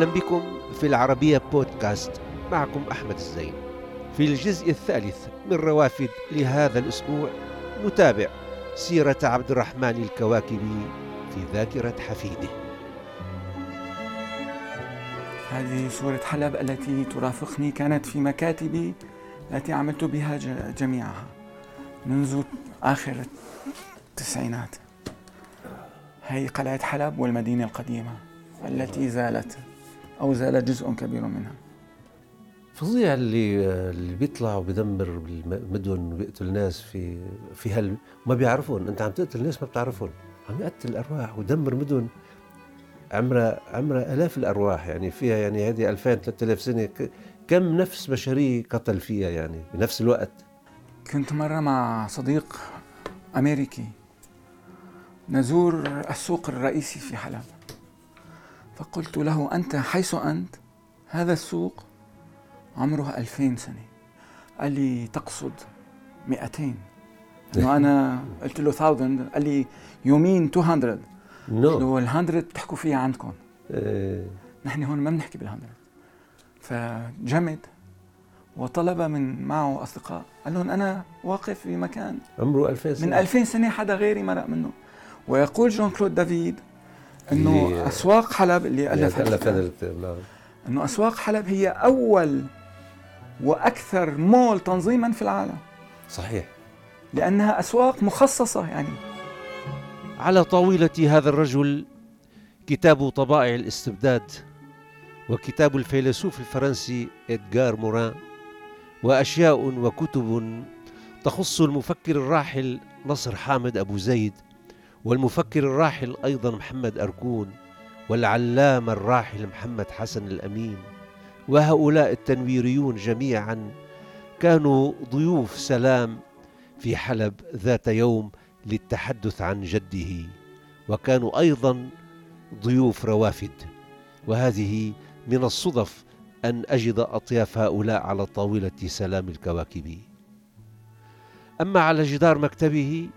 أهلا بكم في العربية بودكاست معكم أحمد الزين. في الجزء الثالث من روافد لهذا الأسبوع نتابع سيرة عبد الرحمن الكواكبي في ذاكرة حفيده. هذه صورة حلب التي ترافقني كانت في مكاتبي التي عملت بها جميعها منذ آخر التسعينات. هي قلعة حلب والمدينة القديمة التي زالت أو زال جزء كبير منها. فظيع اللي اللي بيطلع وبيدمر بالمدن وبيقتل ناس في في هال ما بيعرفون. أنت عم تقتل ناس ما بتعرفهم عم يقتل ارواح ودمر مدن. عمرها عمرها آلاف الأرواح يعني فيها يعني هذه 2000 3000 سنة. كم نفس بشريه قتل فيها يعني بنفس الوقت؟ كنت مرة مع صديق أمريكي. نزور السوق الرئيسي في حلب. فقلت له أنت حيث أنت هذا السوق عمره ألفين سنة. قال لي تقصد مئتين. إنه أنا قلت له 1000 قال لي يو مين 200 نو ال 100 بتحكوا فيها عندكم. إيه. نحن هون ما بنحكي بال 100 فجمد وطلب من معه أصدقاء. قال لهم أنا واقف في مكان عمره 2000 سنة. من 2000 سنة حدا غيري مرق منه. ويقول جون كلود دافيد إنه أسواق حلب اللي الف هذا الكتاب نعم إنه أسواق حلب هي أول وأكثر مول تنظيما في العالم. صحيح. لأنها أسواق مخصصة يعني. على طاولة هذا الرجل كتاب طبائع الاستبداد وكتاب الفيلسوف الفرنسي إدغار موران وأشياء وكتب تخص المفكر الراحل نصر حامد أبو زيد والمفكر الراحل أيضا محمد أركون والعلامة الراحل محمد حسن الأمين وهؤلاء التنويريون جميعا كانوا ضيوف سلام في حلب ذات يوم للتحدث عن جده وكانوا أيضا ضيوف روافد. وهذه من الصدف أن أجد أطياف هؤلاء على طاولة سلام الكواكب أما على جدار مكتبه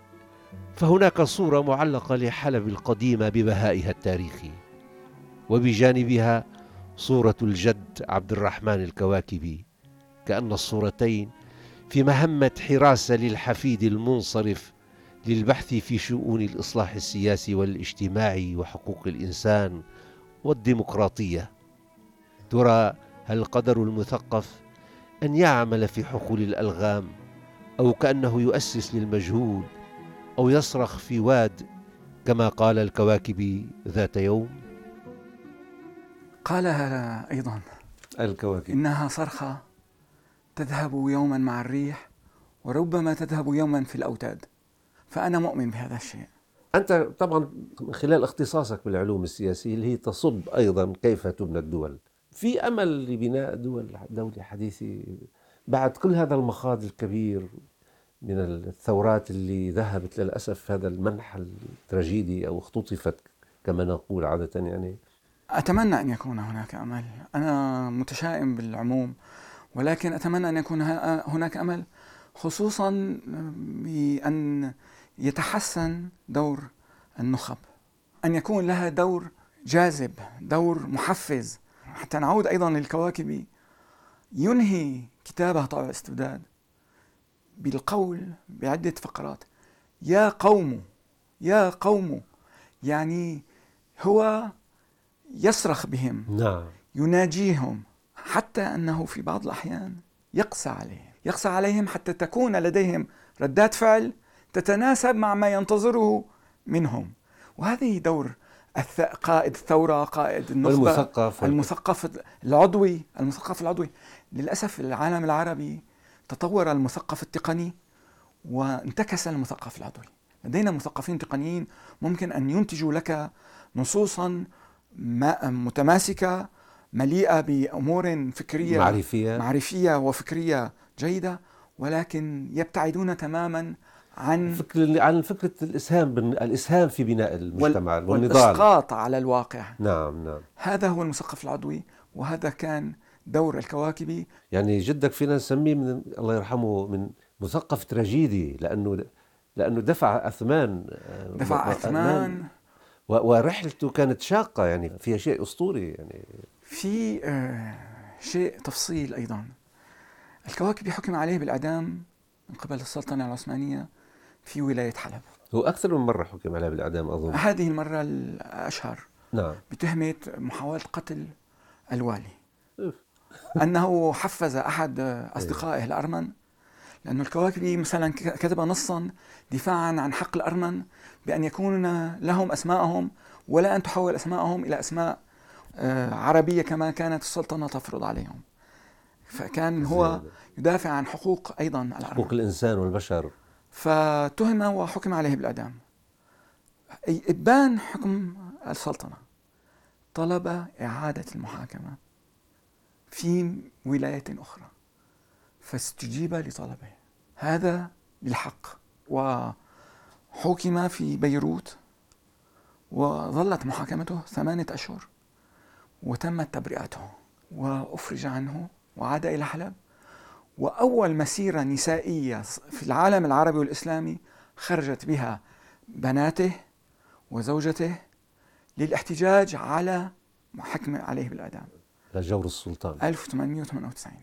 فهناك صورة معلقة لحلب القديمة ببهائها التاريخي وبجانبها صورة الجد عبد الرحمن الكواكبي كأن الصورتين في مهمة حراسة للحفيد المنصرف للبحث في شؤون الإصلاح السياسي والاجتماعي وحقوق الإنسان والديمقراطية. ترى هل قدر المثقف أن يعمل في حقول الألغام أو كأنه يؤسس للمجهول أو يصرخ في واد كما قال الكواكب ذات يوم؟ قالها أيضا. الكواكب. إنها صرخة تذهب يوما مع الريح وربما تذهب يوما في الأوتاد. فأنا مؤمن بهذا الشيء. أنت طبعا من خلال اختصاصك بالعلوم السياسية اللي هي تصب أيضا كيف تبنى الدول؟ في أمل لبناء دول دولة حديثة بعد كل هذا المخاض الكبير من الثورات اللي ذهبت للأسف هذا المنح التراجيدي أو اختطفت كما نقول عادة يعني. أتمنى أن يكون هناك أمل. أنا متشائم بالعموم ولكن أتمنى أن يكون هناك أمل خصوصا بأن يتحسن دور النخب. أن يكون لها دور جاذب دور محفز. حتى نعود أيضا للكواكب. ينهي كتابة طابع الاستبداد بالقول بعدة فقرات. يا قوم يا قوم يعني هو يصرخ بهم نعم. يناجيهم حتى أنه في بعض الأحيان يقسى عليهم. يقسى عليهم حتى تكون لديهم ردات فعل تتناسب مع ما ينتظره منهم. وهذه دور قائد الثورة قائد النخبة المثقف. المثقف العضوي المثقف العضوي. للأسف العالم العربي تطور المثقف التقني وانتكس المثقف العضوي. لدينا مثقفين تقنيين ممكن أن ينتجوا لك نصوصا متماسكة مليئة بأمور فكرية معرفية. معرفية وفكرية جيدة ولكن يبتعدون تماما عن فكر عن فكرة الإسهام الإسهام في بناء المجتمع وال... والنضال. والإسقاط على الواقع. نعم نعم. هذا هو المثقف العضوي وهذا كان دور الكواكبي يعني جدك فينا نسميه من الله يرحمه من مثقف تراجيدي لأنه لأنه دفع أثمان دفع أثمان. ورحلته كانت شاقة يعني فيها شيء أسطوري يعني. في آه، شيء تفصيل أيضا. الكواكبي حكم عليه بالإعدام من قبل السلطنة العثمانية في ولاية حلب. هو أكثر من مرة حكم عليه بالإعدام أظن. هذه المرة الأشهر. نعم. بتهمة محاولة قتل الوالي. أنه حفز أحد أصدقائه الأرمن لأن الكواكبي مثلا كتب نصا دفاعا عن حق الأرمن بأن يكون لهم أسماءهم ولا أن تحول أسماءهم إلى أسماء آه، عربية كما كانت السلطنة تفرض عليهم. فكان هو. يدافع عن حقوق أيضا الأرمن. حقوق الإنسان والبشر. فتهم وحكم عليه بالإعدام إبان حكم السلطنة. طلب إعادة المحاكمة. في ولاية أخرى. فاستجيب لطلبه. هذا بالحق. وحكم في بيروت وظلت محاكمته ثمانية أشهر وتمت تبرئته وأفرج عنه وعاد إلى حلب. وأول مسيرة نسائية في العالم العربي والإسلامي خرجت بها بناته وزوجته للاحتجاج على حكم عليه بالإعدام لجور السلطان. 1898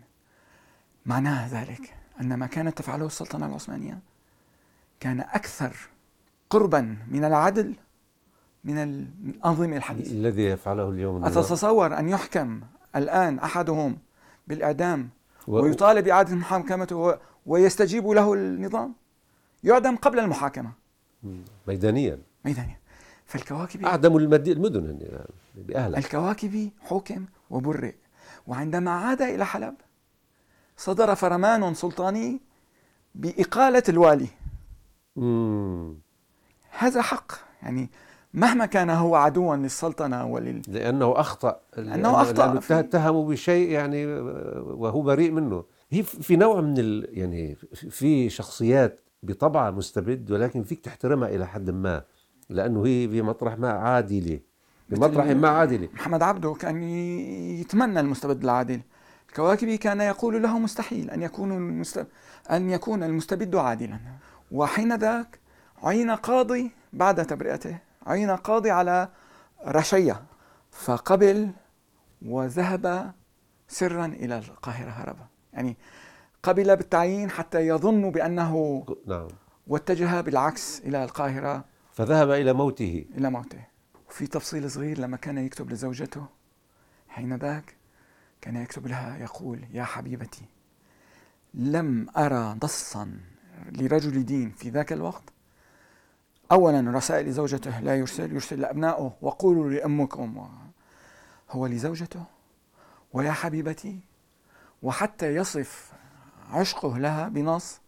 معناها ذلك أن ما كانت تفعله السلطنة العثمانية كان أكثر قربا من العدل من الأنظمة الحديثة. الذي يفعله اليوم. أتتصور أن يحكم الآن أحدهم بالإعدام و- ويطالب بإعادة محاكمته و- ويستجيب له النظام؟ يعدم قبل المحاكمة. ميدانيا. ميدانيا. فالكواكب أعدموا المد- المدن هن بأهلها الكواكب حكم وبرئ. وعندما عاد إلى حلب صدر فرمان سلطاني بإقالة الوالي. مم. هذا حق. يعني مهما كان هو عدوا للسلطنة ولل لأنه أخطأ. لأنه أخطأ لأنه في- اتهموا بشيء يعني وهو بريء منه. هي في نوع من ال يعني في شخصيات بطبعها مستبد ولكن فيك تحترمها إلى حد ما. لأنه هي بمطرح ما عادلة. بمطرح ما عادلة. محمد عبده كان يتمنى المستبد العادل. الكواكبي كان يقول له مستحيل أن يكون المست... أن يكون المستبد عادلا. وحين ذاك عين قاضي بعد تبرئته عين قاضي على رشية. فقبل وذهب سرا إلى القاهرة هرب يعني قبل بالتعيين حتى يظن بأنه نعم. واتجه بالعكس إلى القاهرة. فذهب إلى موته. إلى موته. وفي تفصيل صغير لما كان يكتب لزوجته حين ذاك كان يكتب لها يقول يا حبيبتي لم أرى نصا لرجل دين في ذاك الوقت. أولا رسائل زوجته لا يرسل يرسل لأبنائه وقولوا لأمكم. هو لزوجته ويا حبيبتي وحتى يصف عشقه لها بنص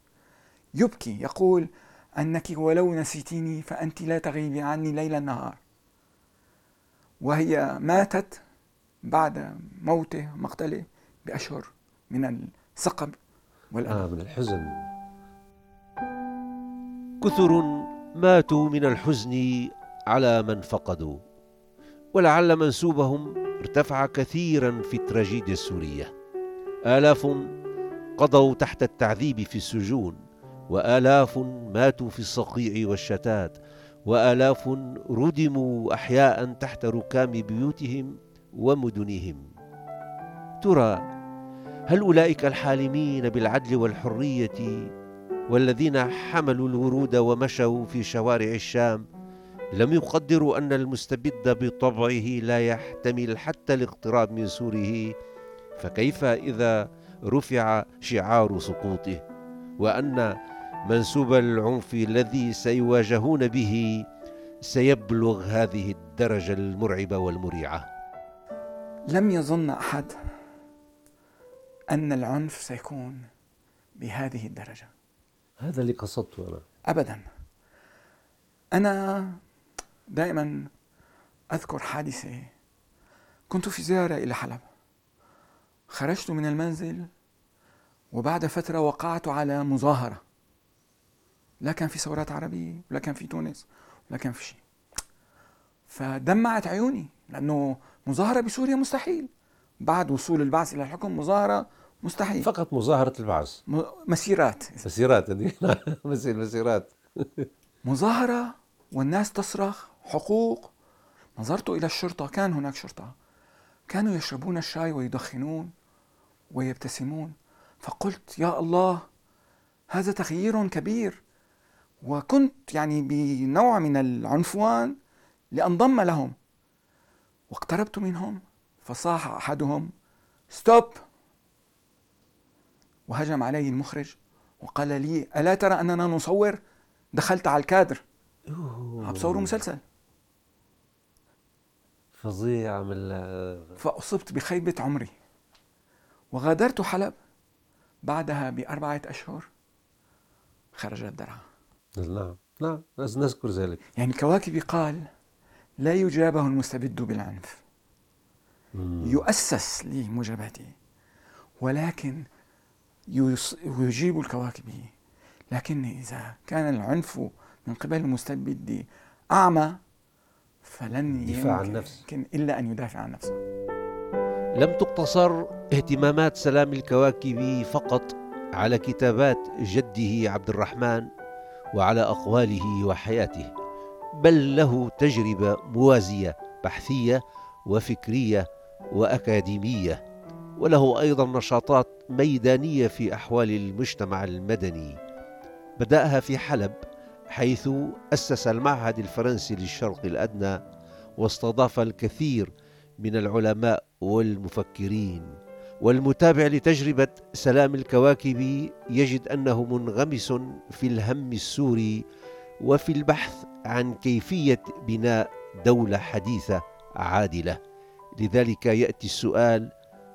يبكي يقول أنك ولو نسيتيني فأنت لا تغيبي عني ليل نهار وهي ماتت بعد موته مقتله بأشهر من الثقب والألم. آه من الحزن. كثر ماتوا من الحزن على من فقدوا ولعل منسوبهم ارتفع كثيرا في التراجيديا السورية. آلاف قضوا تحت التعذيب في السجون وآلاف ماتوا في الصقيع والشتات وآلاف ردموا أحياء تحت ركام بيوتهم ومدنهم. ترى هل أولئك الحالمين بالعدل والحرية والذين حملوا الورود ومشوا في شوارع الشام؟ لم يقدروا أن المستبد بطبعه لا يحتمل حتى الاقتراب من سوره فكيف إذا رفع شعار سقوطه؟ وأن منسوب العنف الذي سيواجهون به سيبلغ هذه الدرجة المرعبة والمريعة. لم يظن أحد أن العنف سيكون بهذه الدرجة. هذا اللي قصدته أنا. أبدا. أنا دائما أذكر حادثة. كنت في زيارة إلى حلب. خرجت من المنزل وبعد فترة وقعت على مظاهرة. لا كان في ثورات عربية ولا كان في تونس ولا كان في شيء. فدمعت عيوني لأنه مظاهرة بسوريا مستحيل. بعد وصول البعث إلى الحكم مظاهرة مستحيل. فقط مظاهرة البعث. م- مسيرات. مسيرات مسير مسيرات. مظاهرة والناس تصرخ حقوق. نظرت إلى الشرطة كان هناك شرطة. كانوا يشربون الشاي ويدخنون ويبتسمون. فقلت يا الله هذا تغيير كبير. وكنت يعني بنوع من العنفوان لانضم لهم. واقتربت منهم فصاح أحدهم stop وهجم علي المخرج وقال لي ألا ترى أننا نصور؟ دخلت على الكادر. عم بصوروا مسلسل. فظيع من فأصبت بخيبة عمري. وغادرت حلب. بعدها بأربعة أشهر خرج الدرع. نعم. نعم لازم نذكر ذلك. يعني الكواكبي قال لا يجابه المستبد بالعنف. مم. يؤسس لمجابهته ولكن يجيب الكواكبي لكن إذا كان العنف من قبل المستبد أعمى فلن دفاع عن نفسه. إلا أن يدافع عن نفسه. لم تقتصر اهتمامات سلام الكواكب فقط على كتابات جده عبد الرحمن. وعلى أقواله وحياته بل له تجربة موازية بحثية وفكرية وأكاديمية وله أيضا نشاطات ميدانية في أحوال المجتمع المدني. بدأها في حلب حيث أسس المعهد الفرنسي للشرق الأدنى واستضاف الكثير من العلماء والمفكرين. والمتابع لتجربة سلام الكواكب يجد أنه منغمس في الهم السوري وفي البحث عن كيفية بناء دولة حديثة عادلة. لذلك يأتي السؤال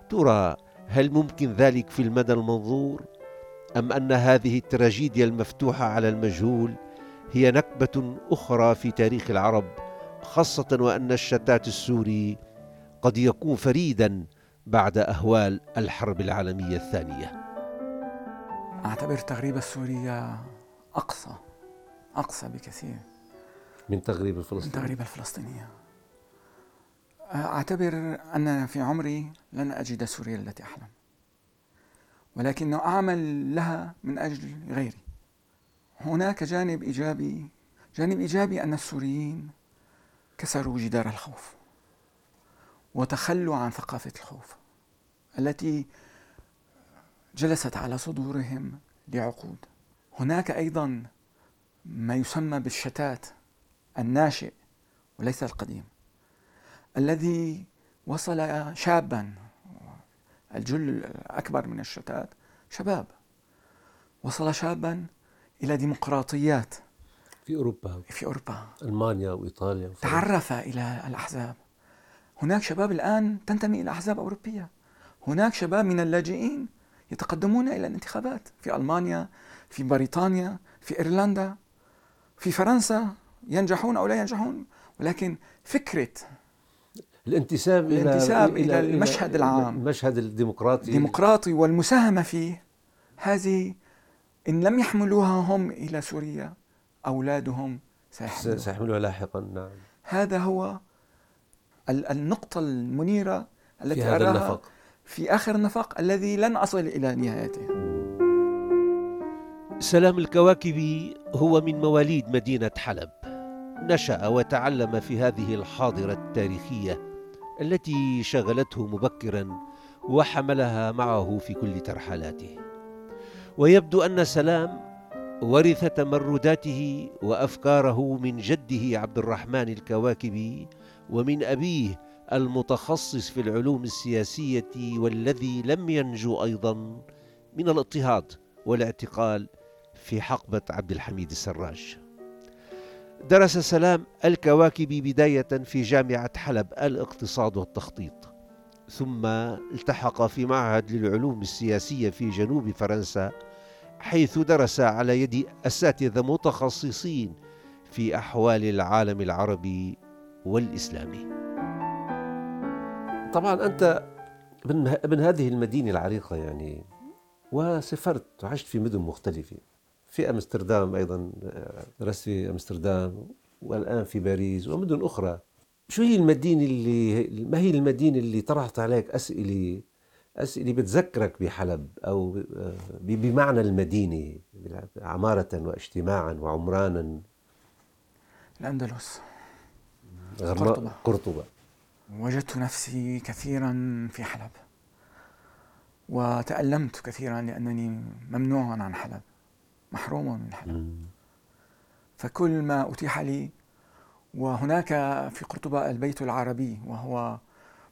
ترى هل ممكن ذلك في المدى المنظور؟ أم أن هذه التراجيديا المفتوحة على المجهول هي نكبة أخرى في تاريخ العرب خاصة وأن الشتات السوري قد يكون فريدا بعد أهوال الحرب العالمية الثانية. أعتبر التغريبة السورية أقصى أقصى بكثير. من تغريب الفلسطينية. من تغريب الفلسطينية. أعتبر أن في عمري لن أجد سوريا التي أحلم ولكن أعمل لها من أجل غيري. هناك جانب إيجابي جانب إيجابي أن السوريين كسروا جدار الخوف. وتخلوا عن ثقافة الخوف التي جلست على صدورهم لعقود. هناك أيضا ما يسمى بالشتات الناشئ وليس القديم الذي وصل شابا الجل الأكبر من الشتات شباب وصل شابا إلى ديمقراطيات في أوروبا. في أوروبا. ألمانيا وإيطاليا وفرنسا. تعرف إلى الأحزاب. هناك شباب الآن تنتمي إلى أحزاب أوروبية. هناك شباب من اللاجئين يتقدمون إلى الانتخابات. في ألمانيا في بريطانيا في إيرلندا في فرنسا ينجحون أو لا ينجحون. ولكن فكرة الانتساب إلى الانتساب إلى, إلى المشهد العام. المشهد الديمقراطي. الديمقراطي والمساهمة فيه. هذه إن لم يحملوها هم إلى سوريا أولادهم سيحملوها, سيحملوها لاحقا نعم. هذا هو النقطة المنيرة التي في هذا النفق في آخر النفق الذي لن أصل إلى نهايته. سلام الكواكبي هو من مواليد مدينة حلب. نشأ وتعلم في هذه الحاضرة التاريخية التي شغلته مبكرا وحملها معه في كل ترحلاته ويبدو أن سلام ورث تمرداته وأفكاره من جده عبد الرحمن الكواكبي ومن أبيه المتخصص في العلوم السياسية والذي لم ينجو أيضا من الاضطهاد والاعتقال في حقبة عبد الحميد السراج. درس سلام الكواكبي بداية في جامعة حلب الاقتصاد والتخطيط ثم التحق في معهد للعلوم السياسية في جنوب فرنسا حيث درس على يد اساتذه متخصصين في أحوال العالم العربي والإسلامي. طبعا أنت ابن هذه المدينة العريقة يعني وسافرت وعشت في مدن مختلفة. في أمستردام أيضا درست في أمستردام والآن في باريس ومدن أخرى. شو هي المدينة اللي ما هي المدينة اللي طرحت عليك أسئلة أسئلة بتذكرك بحلب أو بمعنى المدينة عمارة واجتماعا وعمرانا؟ الأندلس. قرطبة قرطبة وجدت نفسي كثيرا في حلب. وتألمت كثيرا لأنني ممنوع عن حلب. محروم من حلب. فكل ما أتيح لي وهناك في قرطبة البيت العربي وهو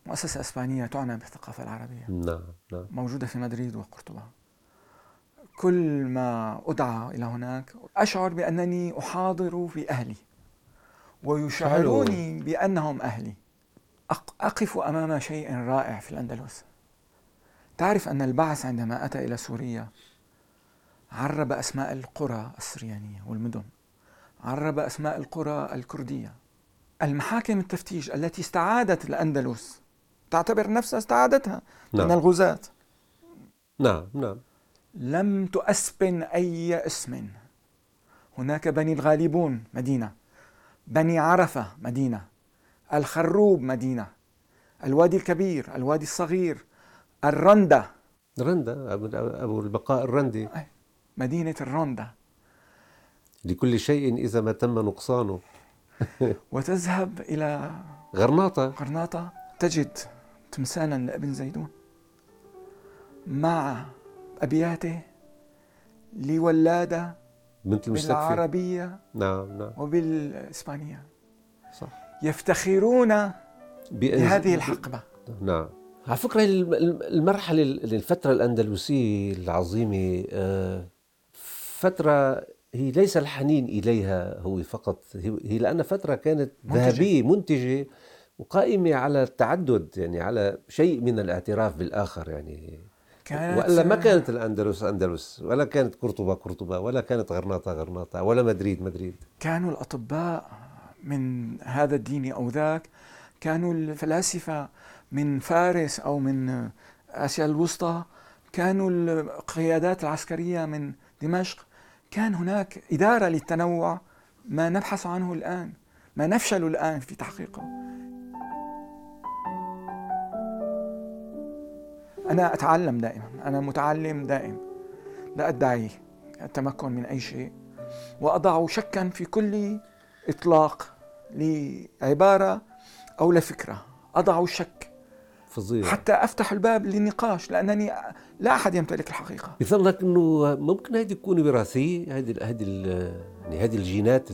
مؤسسة إسبانية تعنى بالثقافة العربية. نعم نعم. موجودة في مدريد وقرطبة. كل ما أدعى إلى هناك أشعر بأنني أحاضر في أهلي. ويشعروني بأنهم أهلي. أقف أمام شيء رائع في الأندلس. تعرف أن البعث عندما أتى إلى سوريا عرب أسماء القرى السريانية والمدن. عرب أسماء القرى الكردية. المحاكم التفتيش التي استعادت الأندلس. تعتبر نفسها استعادتها نعم. من الغزاة. نعم نعم. لم تؤسبن أي اسم. هناك بني الغالبون مدينة. بني عرفة مدينة الخروب مدينة الوادي الكبير الوادي الصغير الرندة. رندة أبو البقاء الرندي. مدينة الرندة. لكل شيء إذا ما تم نقصانه. وتذهب إلى غرناطة. غرناطة. تجد تمثالا لابن زيدون. مع أبياته لولادة بنت المستكفي بالعربية نعم نعم. وبالإسبانية. صح. يفتخرون بهذه الحقبة. نعم. على فكرة المرحلة الفترة الأندلسية العظيمة آه، فترة هي ليس الحنين إليها هو فقط. هي لأنها فترة كانت ذهبية منتجة وقائمة على التعدد يعني على شيء من الاعتراف بالآخر يعني كانت والا ما كانت الأندلس أندلس ولا كانت قرطبة قرطبة ولا كانت غرناطة غرناطة ولا مدريد مدريد. كانوا الأطباء من هذا الدين أو ذاك كانوا الفلاسفة من فارس أو من آسيا الوسطى كانوا القيادات العسكرية من دمشق. كان هناك إدارة للتنوع ما نبحث عنه الآن ما نفشل الآن في تحقيقه. أنا أتعلم دائما. أنا متعلم دائم لا أدعي التمكن من أي شيء. وأضع شكا في كل إطلاق لعبارة أو لفكرة. أضع الشك فظيع. حتى أفتح الباب للنقاش لأنني لا أحد يمتلك الحقيقة. يظل لك أنه ممكن هذه تكون وراثية هذه هذه يعني هذه الجينات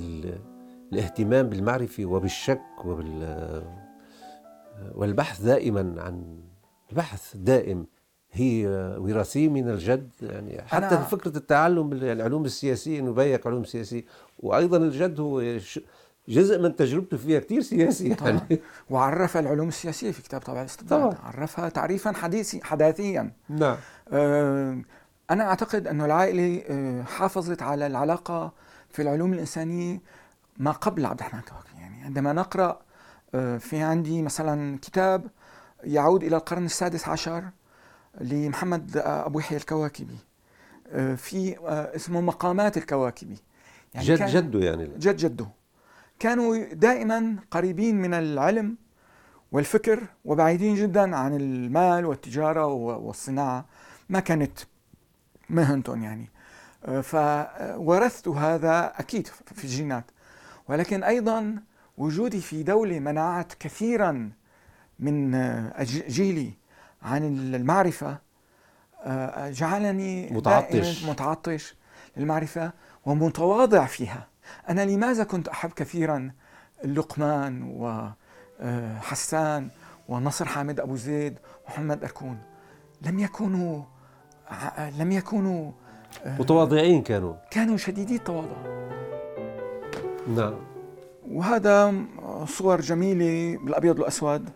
الاهتمام بالمعرفة وبالشك وبال والبحث دائما عن البحث دائم هي وراثية من الجد يعني حتى أنا فكرة التعلم العلوم السياسية إنه بيك علوم سياسية. وأيضا الجد هو جزء من تجربته فيها كثير سياسي يعني. وعرف العلوم السياسية في كتاب طبع الاستبداد. عرفها تعريفا حديثي حداثيا. نعم. آه أنا أعتقد أنه العائلة آه حافظت على العلاقة في العلوم الإنسانية ما قبل عبد الرحمن كواكب. يعني عندما نقرأ آه في عندي مثلا كتاب يعود إلى القرن السادس عشر لمحمد أبو يحيى الكواكبي. آه، في آه، اسمه مقامات الكواكبي. يعني جد جده يعني. جد جده. كانوا دائما قريبين من العلم والفكر وبعيدين جدا عن المال والتجارة والصناعة. ما كانت مهنتهم يعني. آه، فورثت هذا أكيد في الجينات. ولكن أيضا وجودي في دولة منعت كثيرا من جيلي عن المعرفة آه، جعلني متعطش. متعطش للمعرفة ومتواضع فيها. أنا لماذا كنت أحب كثيرا لقمان وحسان آه، ونصر حامد أبو زيد ومحمد أركون؟ لم يكونوا لم يكونوا آه، متواضعين كانوا. كانوا شديدي التواضع. نعم. وهذا صور جميلة بالأبيض والأسود.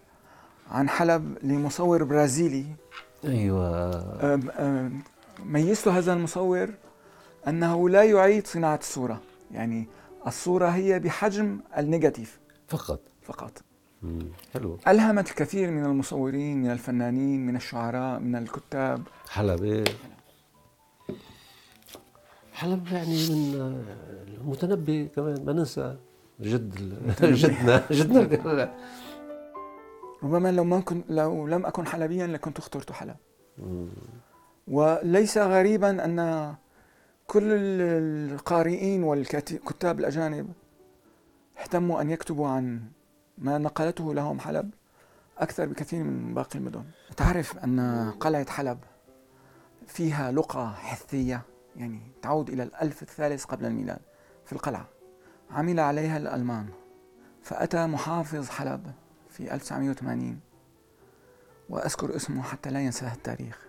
عن حلب لمصور برازيلي. أيوه. ميزت هذا المصور أنه لا يعيد صناعة الصورة. يعني الصورة هي بحجم النيجاتيف. فقط. فقط. حلو. ألهمت الكثير من المصورين من الفنانين من الشعراء من الكتاب. حلب إيه؟ حلب يعني من المتنبي كمان ما ننسى جد جدنا جدنا. ربما لو ما كنت لو لم أكن حلبيا لكنت اخترت حلب. وليس غريبا أن كل القارئين والكتاب الأجانب اهتموا أن يكتبوا عن ما نقلته لهم حلب أكثر بكثير من باقي المدن. تعرف أن قلعة حلب فيها لقى حثية؟ يعني تعود إلى الألف الثالث قبل الميلاد في القلعة. عمل عليها الألمان. فأتى محافظ حلب. في 1980 وأذكر اسمه حتى لا ينساه التاريخ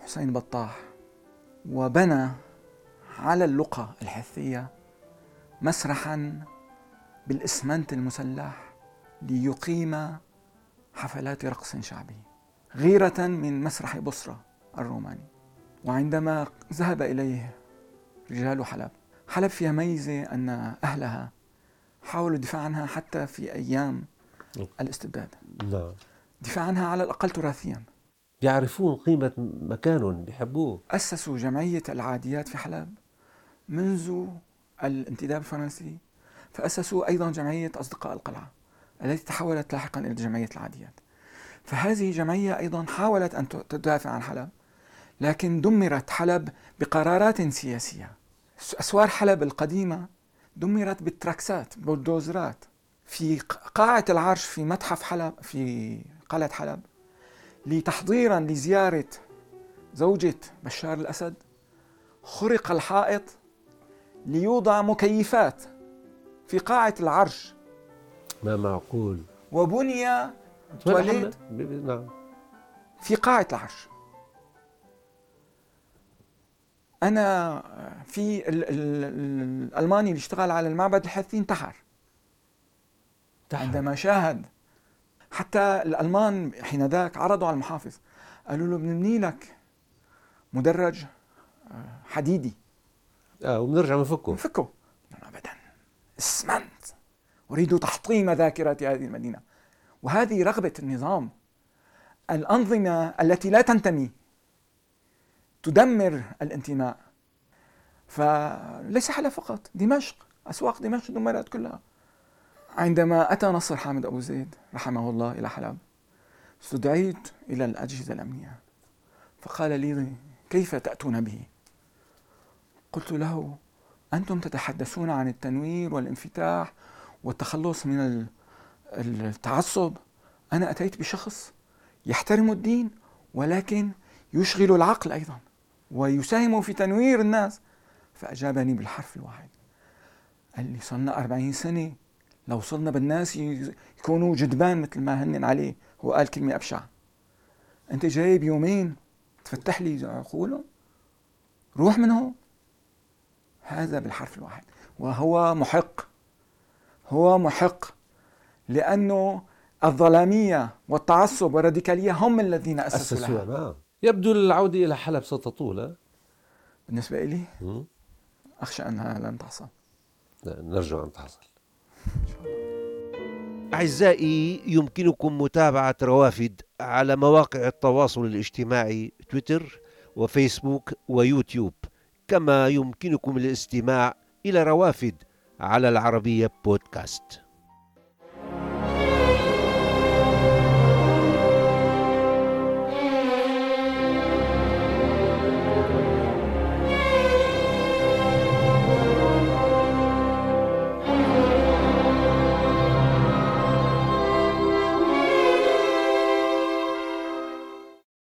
حسين بطاح وبنى على اللقى الحثية مسرحا بالإسمنت المسلح ليقيم حفلات رقص شعبي غيرة من مسرح بصرة الروماني. وعندما ذهب إليه رجال حلب حلب فيها ميزة أن أهلها حاولوا الدفاع عنها حتى في أيام الاستبداد. نعم. دفاع عنها على الأقل تراثيا. يعرفون قيمة مكانهم بيحبوه أسسوا جمعية العاديات في حلب منذ الانتداب الفرنسي فأسسوا أيضا جمعية أصدقاء القلعة التي تحولت لاحقا إلى جمعية العاديات. فهذه جمعية أيضا حاولت أن تدافع عن حلب لكن دمرت حلب بقرارات سياسية. أسوار حلب القديمة دمرت بالتراكسات بولدوزرات. في قاعة العرش في متحف حلب في قلعة حلب لتحضيرا لزيارة زوجة بشار الأسد خرق الحائط ليوضع مكيفات في قاعة العرش. ما معقول. وبني تواليت نعم. في قاعة العرش. أنا في ال ال الألماني اللي اشتغل على المعبد الحثي انتحر. عندما شاهد حتى الألمان حين ذاك عرضوا على المحافظ قالوا له بنبني لك مدرج آه، حديدي. آه وبنرجع بنفكه نفكه ابدا. اسمنت. أريد تحطيم ذاكره هذه المدينة. وهذه رغبة النظام. الأنظمة التي لا تنتمي تدمر الانتماء. فليس حلب فقط. دمشق أسواق دمشق دمرت كلها. عندما أتى نصر حامد أبو زيد رحمه الله إلى حلب استدعيت إلى الأجهزة الأمنية. فقال لي كيف تأتون به؟ قلت له أنتم تتحدثون عن التنوير والانفتاح والتخلص من التعصب. أنا أتيت بشخص يحترم الدين ولكن يشغل العقل أيضا ويساهم في تنوير الناس. فأجابني بالحرف الواحد. قال لي صرنا أربعين سنة لو صرنا بالناس يكونوا جدبان مثل ما هن عليه هو قال كلمة أبشع. أنت جايب يومين تفتح لي عقولهم روح من هون. هذا بالحرف الواحد. وهو محق. هو محق. لأنه الظلامية والتعصب والراديكالية هم الذين أسسوا, أسسوا لها نعم يبدو العودة إلى حلب ستطول بالنسبة لي أخشى أنها لن تحصل. نرجو أن تحصل. أعزائي يمكنكم متابعة روافد على مواقع التواصل الاجتماعي تويتر وفيسبوك ويوتيوب. كما يمكنكم الاستماع إلى روافد على العربية بودكاست.